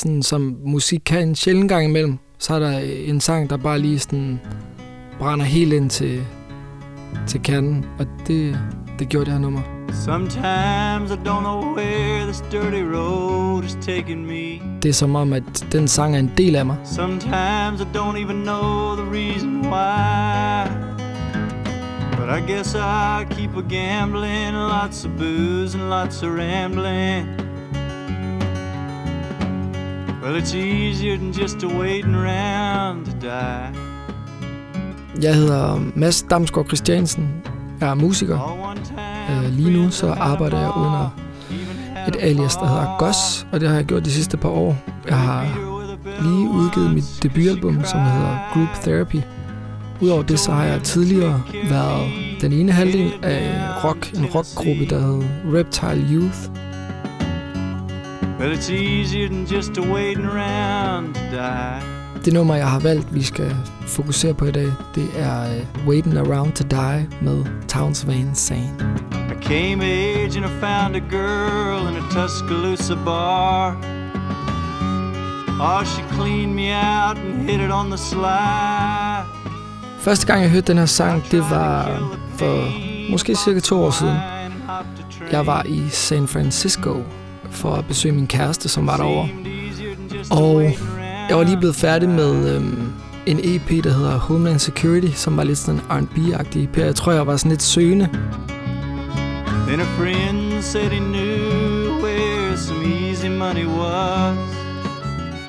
sådan, som musik kan en sjældent gang imellem, så er der en sang, der bare lige sådan brænder helt ind til, til kernen, og det, det gjorde det her nummer. Sometimes I don't know where this dirty road is taking me. Det er som om, at den sang er en del af mig. Sometimes I don't even know the reason why. But I guess I keep a gambling, lots of booze and lots of rambling. Well, it's easier than just waiting around to die. Jeg hedder Mads Damsgaard Christiansen. Jeg er musiker. Uh, lige nu så arbejder jeg under et alias, der hedder Goss, og det har jeg gjort de sidste par år. Jeg har lige udgivet mit debutalbum, som hedder Group Therapy. Udover det, så har jeg tidligere været den ene halvdel af rock, en rockgruppe, der hed Reptile Youth. But it's easier than just waiting around to die. Det nummer, jeg har valgt, vi skal fokusere på i dag, det er uh, Waiting Around to Die med Townsvane Sane. I came age and I found a girl in a Tuscaloosa bar. Oh, she cleaned me out and hit it on the slide. Første gang jeg hørte den her sang, det var for måske cirka to år siden. Jeg var i San Francisco for at besøge min kæreste, som var derovre. Og jeg var lige blevet færdig med øhm, en EP, der hedder Homeland Security, som var lidt sådan R&B-agtig EP. Jeg tror, jeg var sådan lidt søgende. Then a friend said he knew where some easy money was.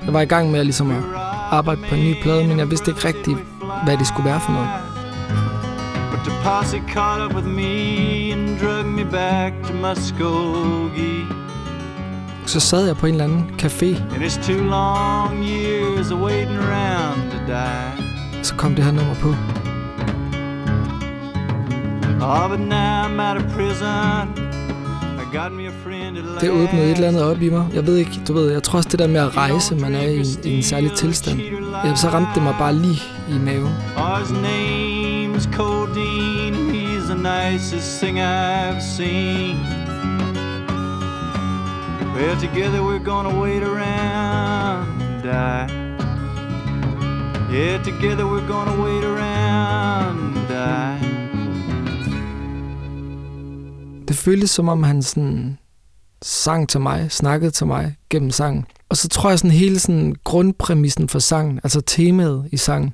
Jeg var i gang med at, ligesom at arbejde på en ny plade, men jeg vidste ikke rigtigt, hvad det skulle være for noget. But the posse caught up with me and drug me back to Muskogee. Så sad jeg på en eller anden café. And it's two long years of waiting around to die. Så kom det her nummer på. Oh, but now I'm out of prison. Det åbnede et eller andet op i mig. Jeg ved ikke, du ved, jeg tror også det der med at rejse, man er i en, i en særlig tilstand. Ja, så ramte det mig bare lige i maven. His name's Codeine, he's the nicest thing I've seen. Well, together we're gonna wait around and die. Yeah, together we're gonna wait around and die. Det føltes som om han sådan sang til mig, snakkede til mig gennem sangen. Og så tror jeg sådan hele sådan grundpræmissen for sangen, altså temaet i sangen,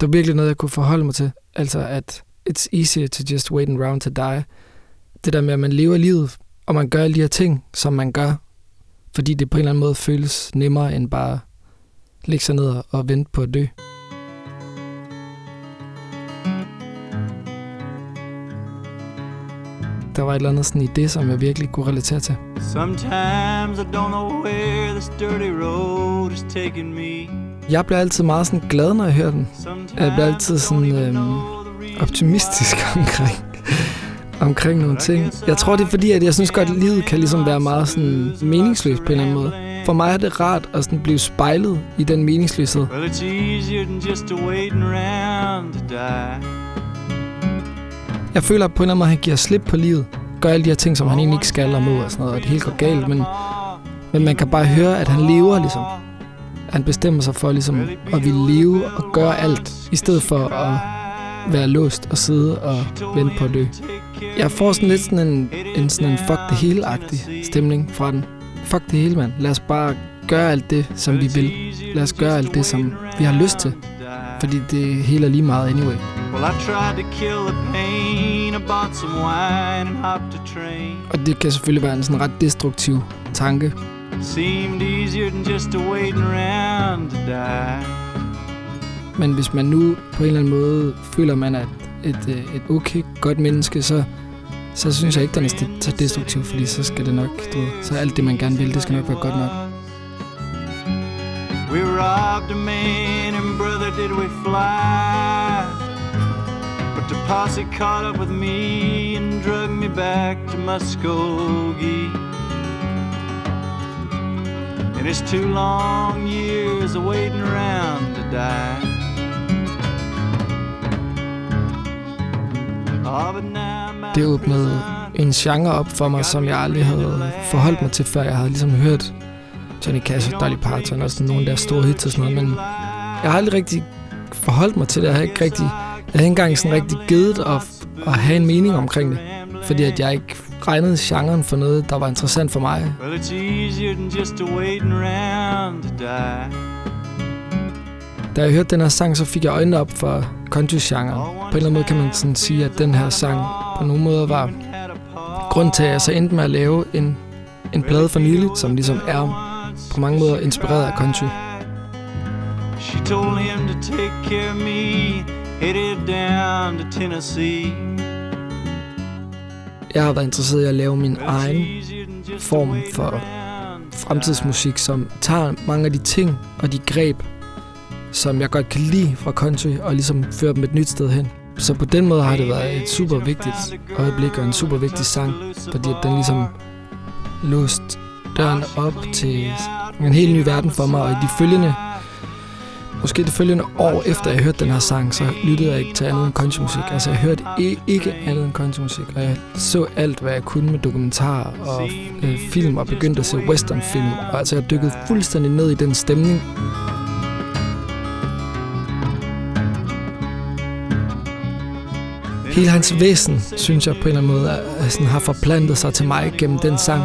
det var virkelig noget, jeg kunne forholde mig til. Altså at it's easier to just wait around to die. Det der med, at man lever livet, og man gør alle de her ting, som man gør, fordi det på en eller anden måde føles nemmere end bare ligge sig ned og vente på at dø. der var et eller andet sådan i det, som jeg virkelig kunne relatere til. Sometimes I don't know where this dirty road is taking me. Jeg bliver altid meget sådan glad, når jeg hører den. Jeg bliver altid sådan øhm, optimistisk omkring, omkring nogle ting. Jeg tror, det er fordi, at jeg synes godt, at livet kan ligesom være meget sådan meningsløst på en eller anden måde. For mig er det rart at sådan blive spejlet i den meningsløshed. Well, it's easier than just waiting around to die. Jeg føler på en eller anden måde, at han giver slip på livet. Gør alle de her ting, som han egentlig ikke skal og må og sådan noget, og det hele går galt. Men, men man kan bare høre, at han lever ligesom. Han bestemmer sig for ligesom at ville leve og gøre alt, i stedet for at være låst og sidde og vente på at dø. Jeg får sådan lidt sådan en, en, sådan en fuck det hele-agtig stemning fra den. Fuck det hele, mand. Lad os bare gøre alt det, som vi vil. Lad os gøre alt det, som vi har lyst til. Fordi det hele er lige meget anyway. Well, I tried to kill the pain, I bought some wine and hopped a train. Og det kan selvfølgelig være en sådan ret destruktiv tanke. Seemed easier than just to waiting around to die. Men hvis man nu på en eller anden måde føler, man er et, øh, et, okay, godt menneske, så, så synes jeg ikke, den er så destruktiv, fordi så skal det nok, du, så alt det, man gerne vil, det skal nok være godt nok. We robbed a man and brother did we fly? But the posse caught up with me and drug me back to Muskogee. And it's two long years of waiting around to die. Det åbnede en genre op for mig, som jeg aldrig havde forholdt mig til, før jeg havde ligesom hørt Johnny Cash og Dolly Parton og sådan nogle der store hits og sådan noget, men jeg har aldrig rigtig forholdt mig til det. Jeg har ikke rigtig, jeg havde ikke engang sådan rigtig givet at, at have en mening omkring det, fordi at jeg ikke regnede genren for noget, der var interessant for mig. Well, it's easier than just to wait around to die. Da jeg hørte den her sang, så fik jeg øjnene op for country-genren. På en eller anden måde kan man sådan sige, at den her sang på nogle måder var grund til, at jeg så endte med at lave en, en plade for nylig, som ligesom er på mange måder inspireret af country. She told him to take care of me, headed down to Tennessee. Jeg har været interesseret i at lave min egen form for fremtidsmusik, som tager mange af de ting og de greb, som jeg godt kan lide fra country, og ligesom fører dem et nyt sted hen. Så på den måde har det været et super vigtigt øjeblik og en super vigtig sang, fordi den ligesom låst døren op til en helt ny verden for mig, og i de følgende Måske det følgende år efter jeg hørte den her sang, så lyttede jeg ikke til andet end countrymusik. Altså jeg hørte ikke andet end countrymusik, og jeg så alt, hvad jeg kunne med dokumentarer og øh, film, og begyndte at se westernfilm. Og altså jeg dykkede fuldstændig ned i den stemning. Hele hans væsen, synes jeg på en eller anden måde, er, sådan, har forplantet sig til mig gennem den sang.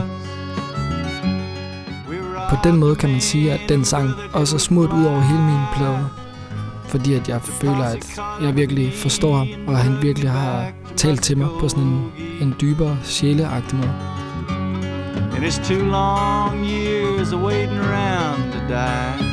På den måde kan man sige, at den sang også er smurt ud over hele min plade. Fordi at jeg føler, at jeg virkelig forstår ham, og han virkelig har talt til mig på sådan en, en dybere, sjæleagtig måde. And it's two long years of waiting around to die.